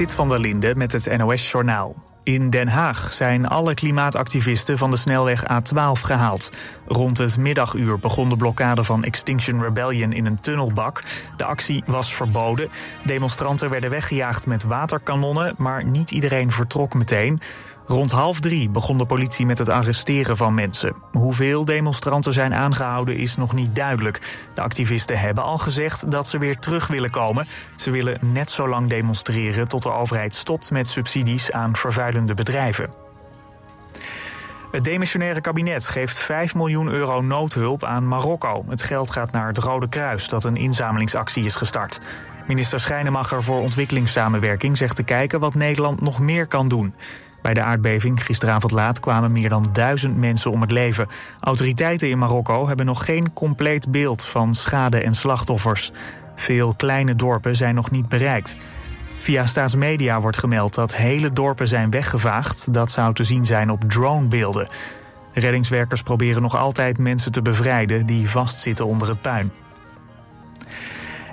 Sit van der Linde met het NOS-journaal. In Den Haag zijn alle klimaatactivisten van de snelweg A12 gehaald. Rond het middaguur begon de blokkade van Extinction Rebellion in een tunnelbak. De actie was verboden. Demonstranten werden weggejaagd met waterkanonnen, maar niet iedereen vertrok meteen. Rond half drie begon de politie met het arresteren van mensen. Hoeveel demonstranten zijn aangehouden is nog niet duidelijk. De activisten hebben al gezegd dat ze weer terug willen komen. Ze willen net zo lang demonstreren tot de overheid stopt met subsidies aan vervuilende bedrijven. Het demissionaire kabinet geeft 5 miljoen euro noodhulp aan Marokko. Het geld gaat naar het Rode Kruis, dat een inzamelingsactie is gestart. Minister Schijnemacher voor ontwikkelingssamenwerking zegt te kijken wat Nederland nog meer kan doen. Bij de aardbeving gisteravond laat kwamen meer dan duizend mensen om het leven. Autoriteiten in Marokko hebben nog geen compleet beeld van schade en slachtoffers. Veel kleine dorpen zijn nog niet bereikt. Via staatsmedia wordt gemeld dat hele dorpen zijn weggevaagd. Dat zou te zien zijn op dronebeelden. Reddingswerkers proberen nog altijd mensen te bevrijden die vastzitten onder het puin.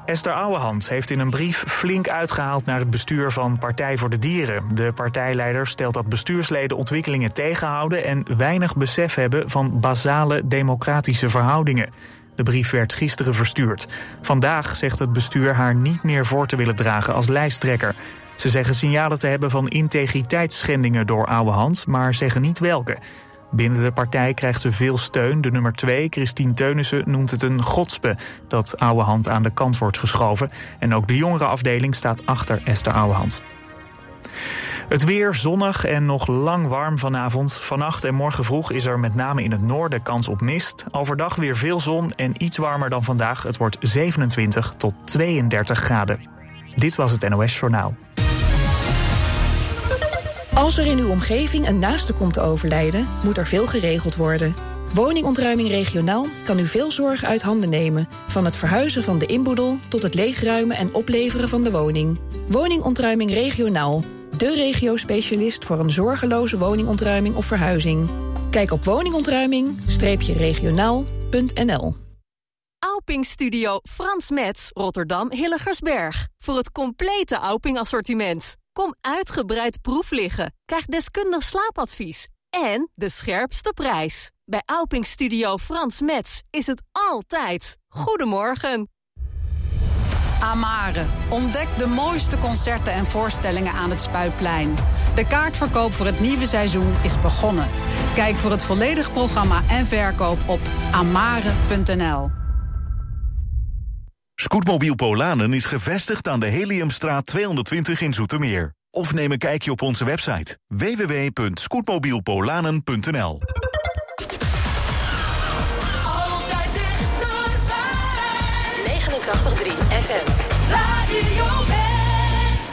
Esther Ouwehand heeft in een brief flink uitgehaald naar het bestuur van Partij voor de Dieren. De partijleider stelt dat bestuursleden ontwikkelingen tegenhouden en weinig besef hebben van basale democratische verhoudingen. De brief werd gisteren verstuurd. Vandaag zegt het bestuur haar niet meer voor te willen dragen als lijsttrekker. Ze zeggen signalen te hebben van integriteitsschendingen door Ouwehand, maar zeggen niet welke. Binnen de partij krijgt ze veel steun. De nummer 2, Christine Teunissen, noemt het een godspe dat Ouwehand aan de kant wordt geschoven. En ook de jongere afdeling staat achter Esther Ouwehand. Het weer zonnig en nog lang warm vanavond. Vannacht en morgen vroeg is er met name in het noorden kans op mist. Overdag weer veel zon en iets warmer dan vandaag. Het wordt 27 tot 32 graden. Dit was het NOS Journaal. Als er in uw omgeving een naaste komt te overlijden, moet er veel geregeld worden. Woningontruiming regionaal kan u veel zorg uit handen nemen. Van het verhuizen van de inboedel tot het leegruimen en opleveren van de woning. Woningontruiming regionaal. De regio-specialist voor een zorgeloze woningontruiming of verhuizing. Kijk op woningontruiming-regionaal.nl Auping Studio Frans Metz, Rotterdam Hilligersberg. Voor het complete Auping assortiment. Kom uitgebreid proef liggen. Krijg deskundig slaapadvies. En de scherpste prijs. Bij Auping Studio Frans Metz is het altijd. Goedemorgen. Amare. Ontdek de mooiste concerten en voorstellingen aan het Spuiplein. De kaartverkoop voor het nieuwe seizoen is begonnen. Kijk voor het volledige programma en verkoop op amare.nl. Scootmobiel Polanen is gevestigd aan de Heliumstraat 220 in Zoetermeer. Of neem een kijkje op onze website www.scootmobielpolanen.nl Altijd dichterbij. 89.3 FM. Radio West.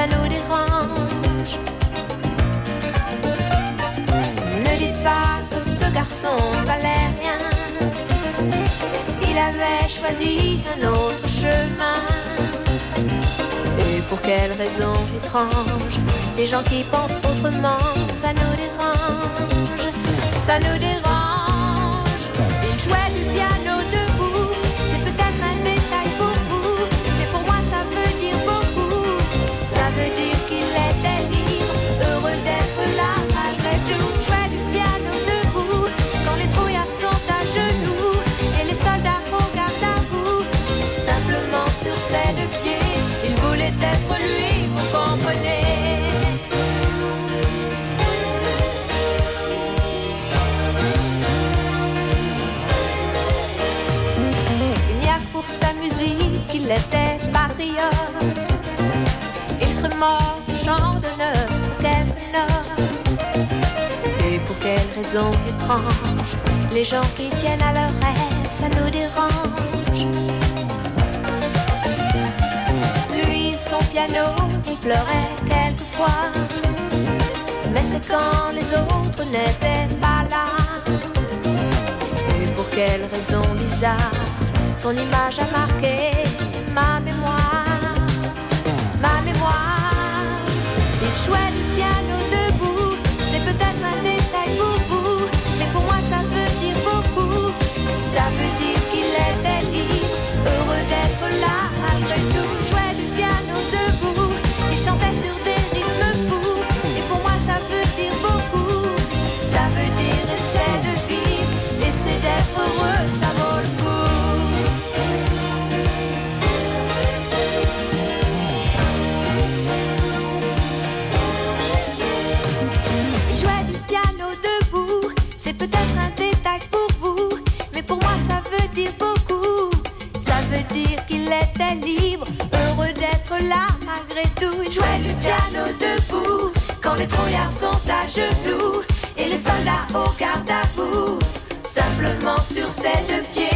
Ça nous dérange. Ne dites pas que ce garçon valait rien. Il avait choisi un autre chemin. Et pour quelle raison étrange, les gens qui pensent autrement, ça nous dérange. Ça nous dérange. Il jouait du piano les gens qui tiennent à leurs rêves, ça nous dérange. Lui, son piano, il pleurait quelquefois. Mais c'est quand les autres n'étaient pas là. Et pour quelle raison bizarre, son image a marqué ma mémoire? Malgré tout. Jouait du piano debout, quand les trouillards sont à genoux et les soldats au garde à vous. Simplement sur ses deux pieds,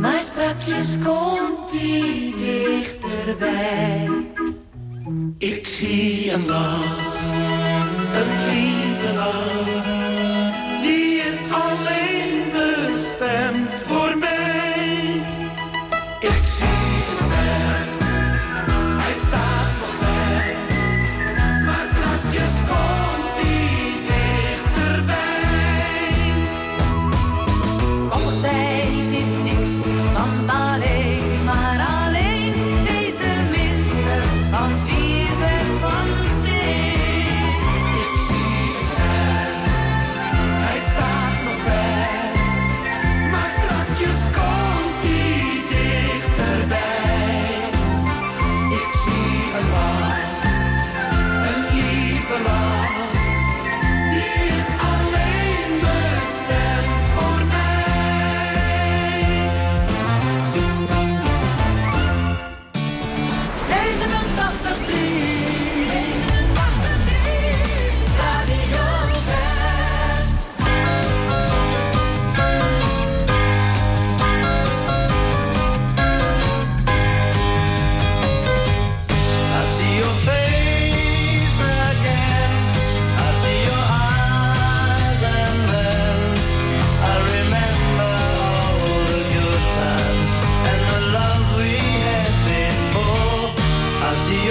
Maar straks komt hij dichterbij. Ik zie een lach, een lieve lach.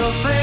your face.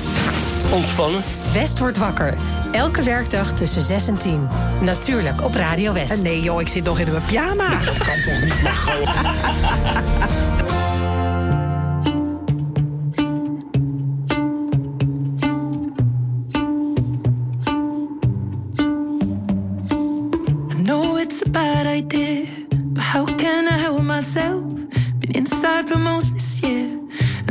ontspannen. West wordt wakker. Elke werkdag tussen 6 en 10. Natuurlijk op Radio West. Nee joh, ik zit nog in mijn pyjama. dat kan toch niet, Margot? I know it's a bad idea, but how can I help myself? Been inside for most this year,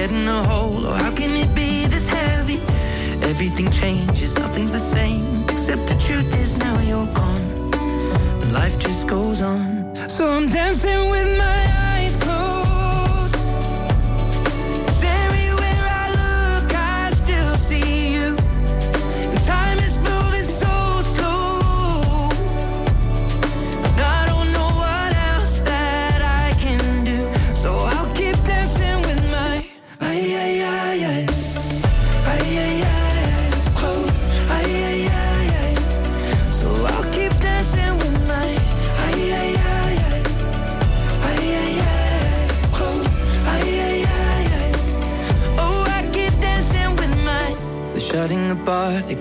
In a. Oh, how can it be this heavy? Everything changes, nothing's the same. Except the truth is now you're gone. Life just goes on. So I'm dancing with my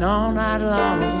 All night long.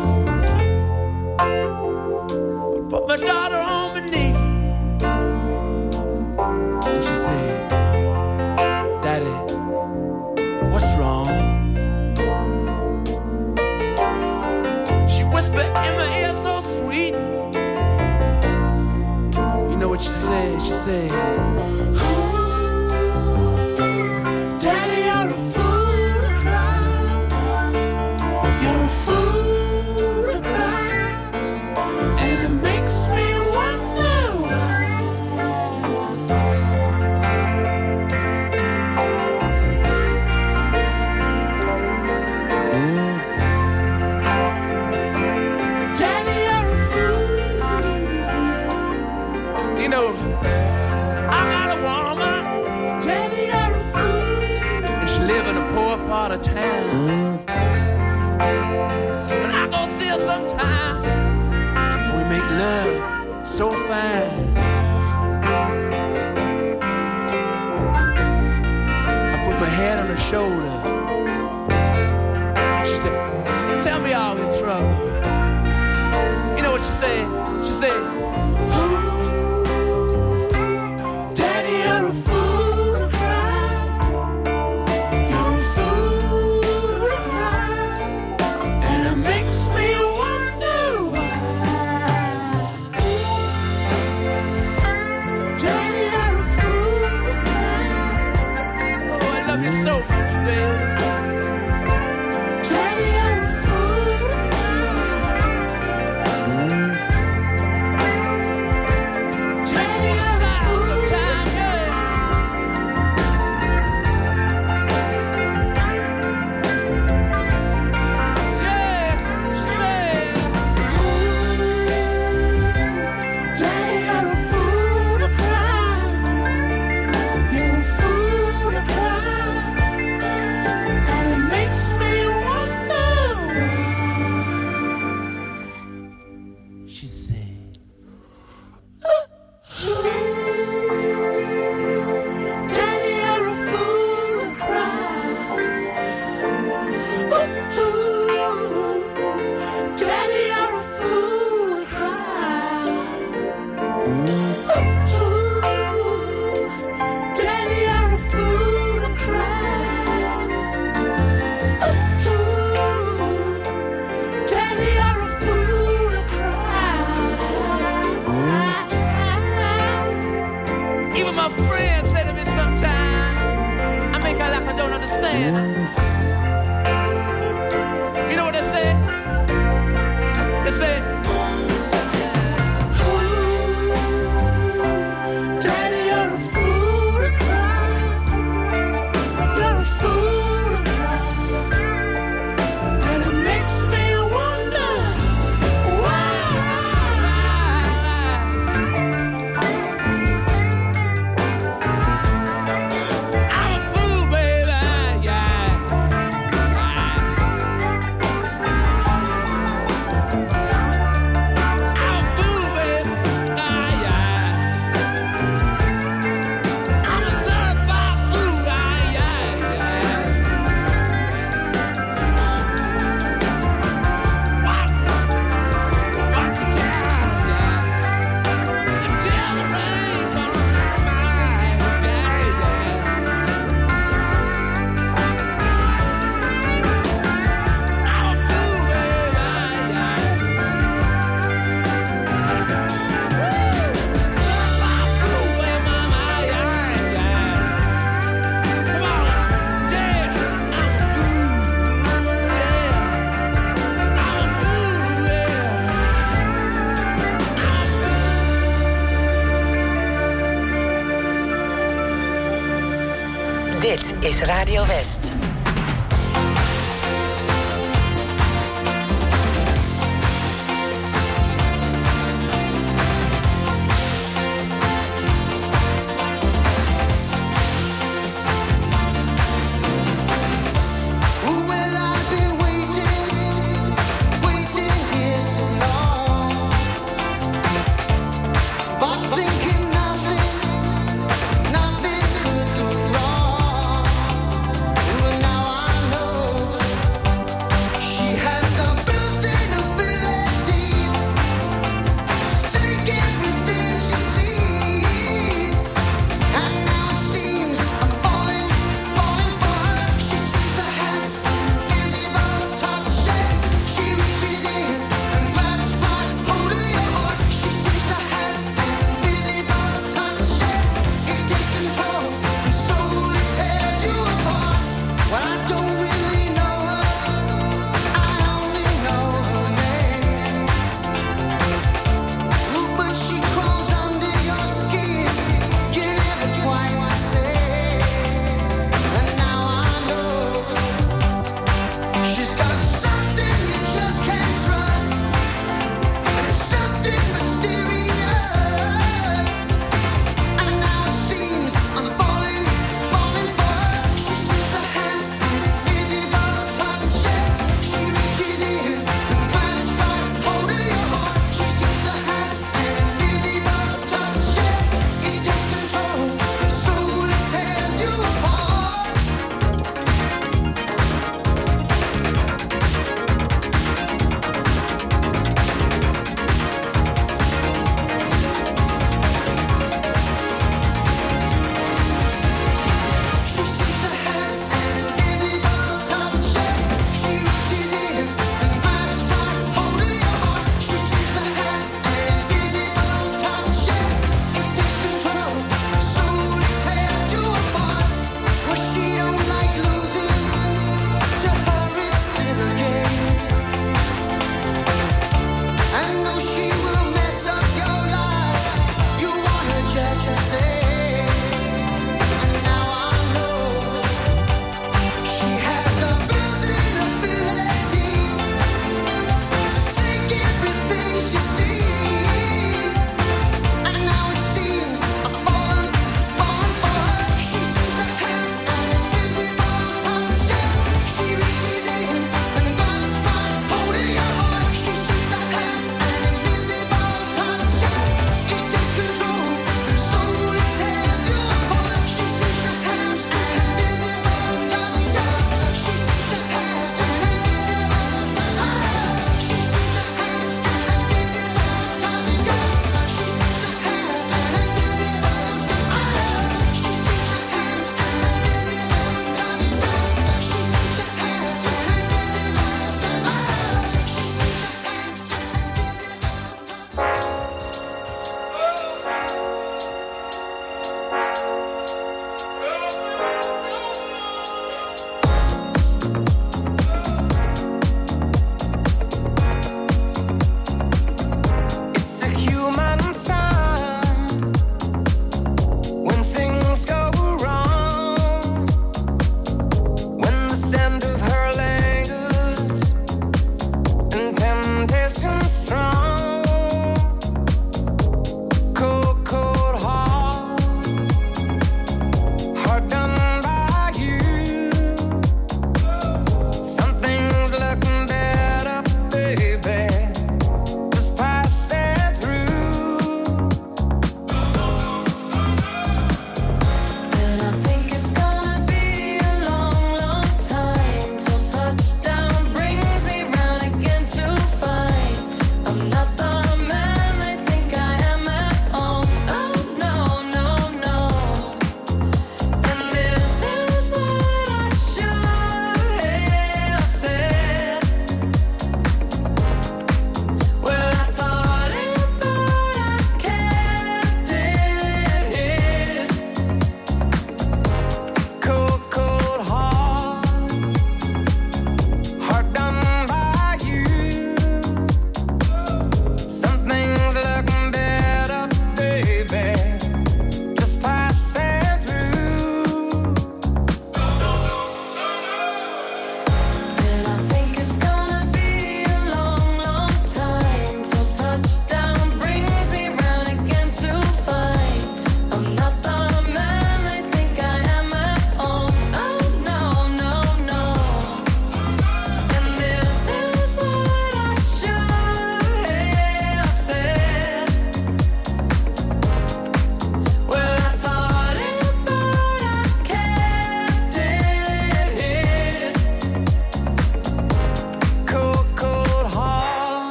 She said,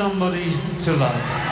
Somebody to Love.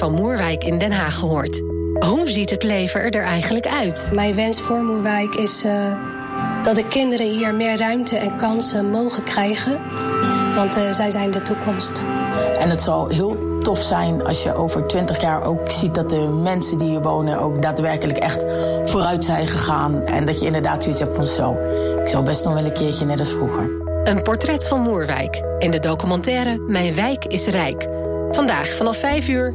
Van Moerwijk in Den Haag gehoord. Hoe ziet het leven er eigenlijk uit? Mijn wens voor Moerwijk is eh, dat de kinderen hier meer ruimte en kansen mogen krijgen. Want eh, zij zijn de toekomst. En het zal heel tof zijn als je over 20 jaar ook ziet dat de mensen die hier wonen ook daadwerkelijk echt vooruit zijn gegaan. En dat je inderdaad zoiets hebt van zo. Ik zou best nog wel een keertje net als vroeger. Een portret van Moerwijk in de documentaire Mijn wijk is rijk. Vandaag vanaf 5 uur,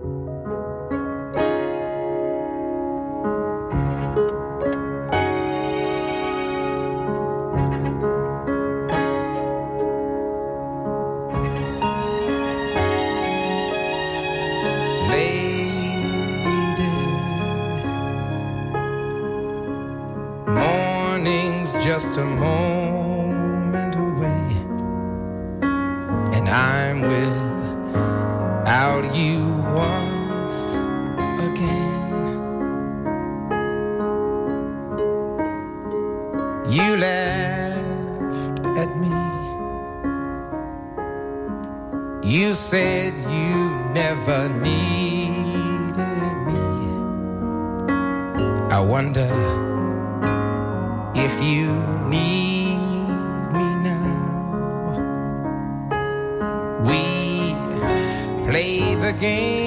You said you never needed me. I wonder if you need me now. We play the games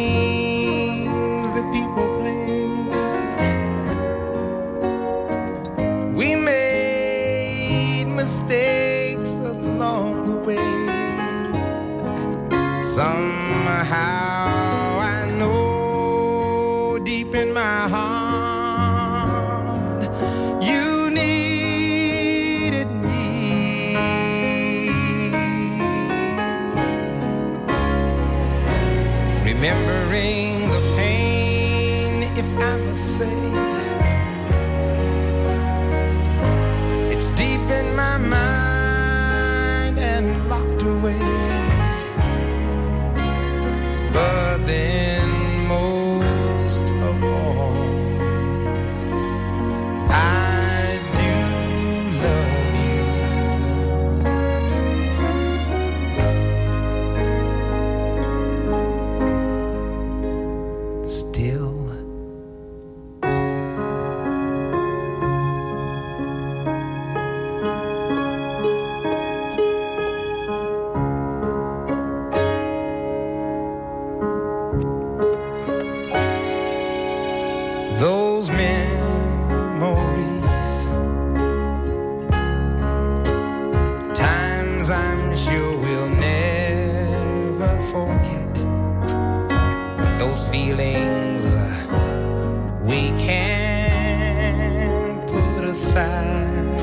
Uh, we can't put aside.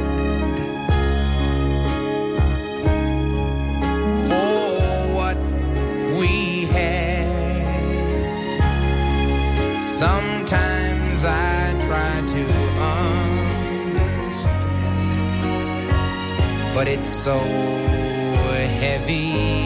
For what we had Sometimes I try to understand, but it's so heavy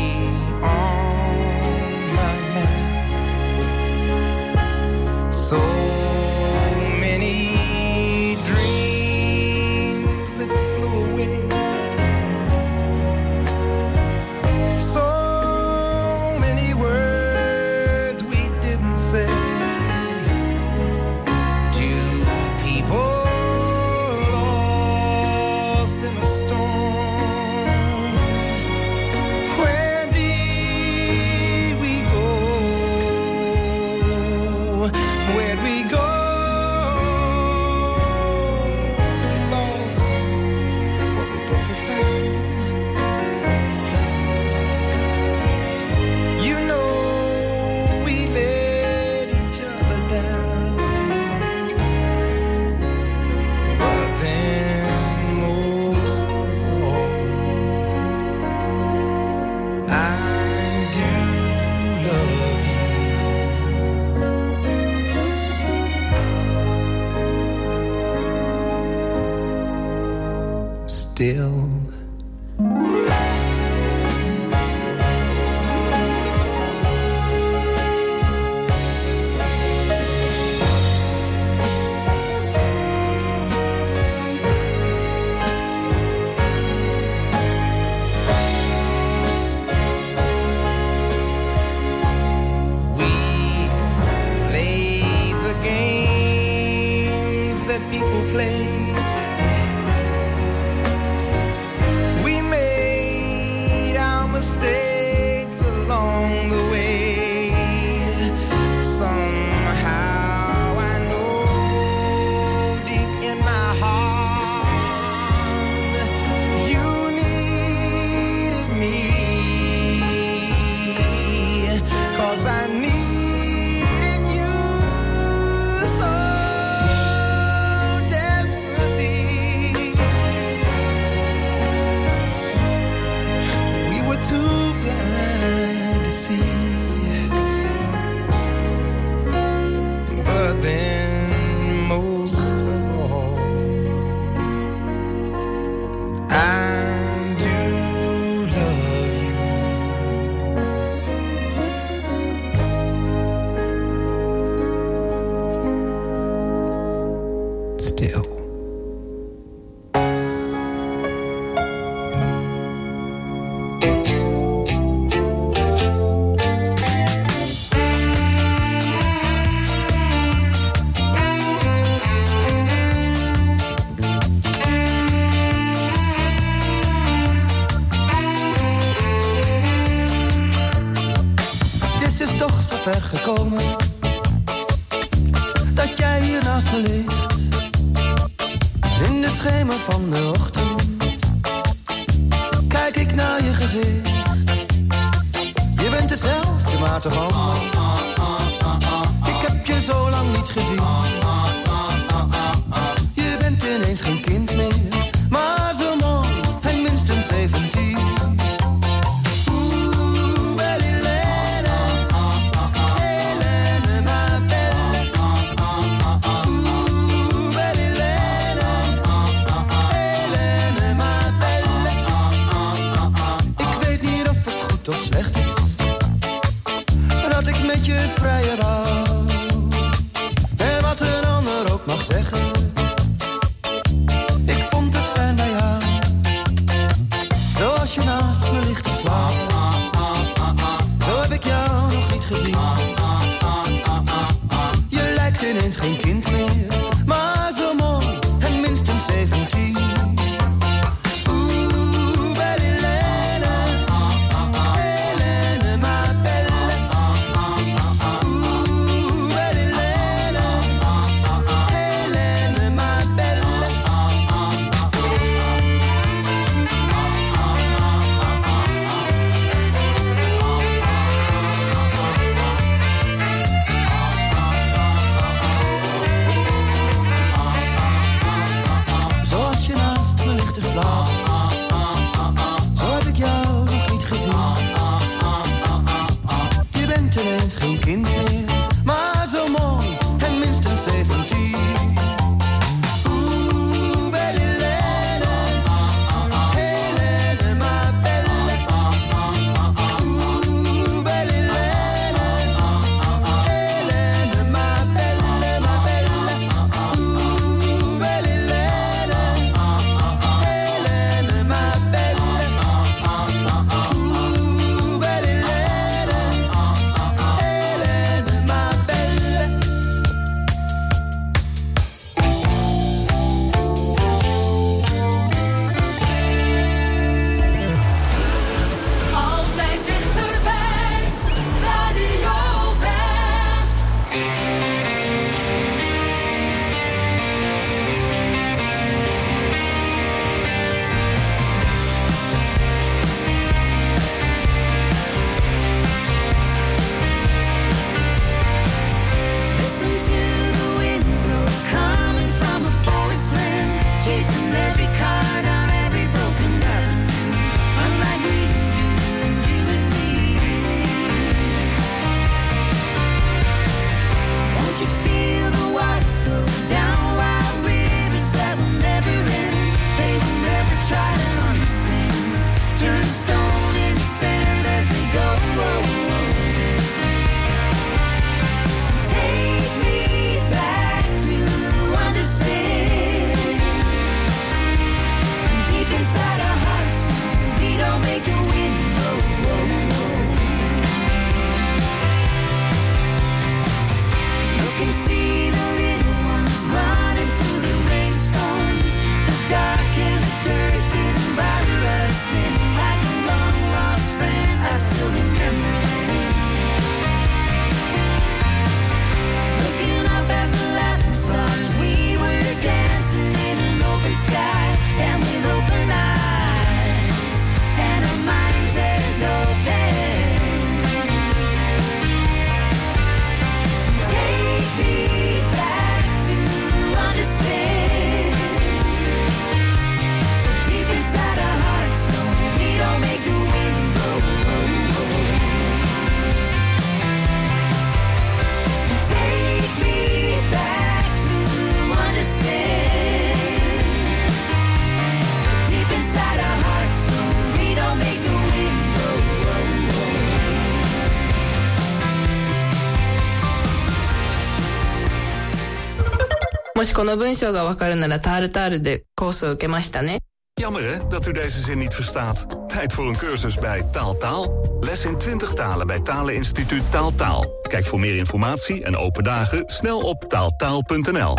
Jammer hè, dat u deze zin niet verstaat. Tijd voor een cursus bij Taaltaal. Taal. Les in 20 talen bij Taleninstituut Taaltaal. Taal. Kijk voor meer informatie en open dagen snel op taaltaal.nl.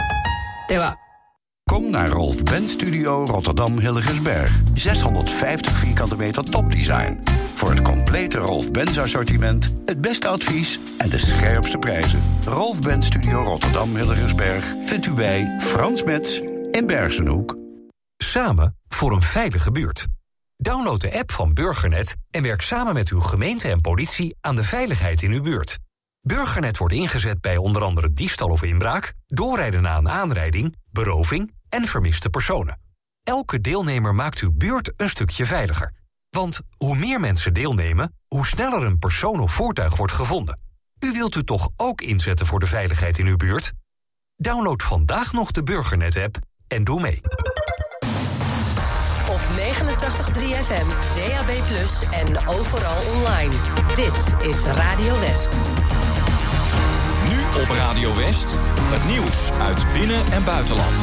Dewa. Kom naar Rolf Bent Studio Rotterdam Hillegersberg. 650 vierkante meter topdesign. Voor het complete Rolf Benz assortiment, het beste advies en de scherpste prijzen. Rolf Ben Studio Rotterdam Hilligensberg vindt u bij Frans Metz in Bergenhoek. Samen voor een veilige buurt. Download de app van Burgernet en werk samen met uw gemeente en politie aan de veiligheid in uw buurt. Burgernet wordt ingezet bij onder andere diefstal of inbraak, doorrijden na een aanrijding, beroving en vermiste personen. Elke deelnemer maakt uw buurt een stukje veiliger. Want hoe meer mensen deelnemen, hoe sneller een persoon of voertuig wordt gevonden. U wilt u toch ook inzetten voor de veiligheid in uw buurt? Download vandaag nog de Burgernet-app en doe mee. Op 89.3 FM, DAB+, en overal online. Dit is Radio West. Nu op Radio West, het nieuws uit binnen- en buitenland.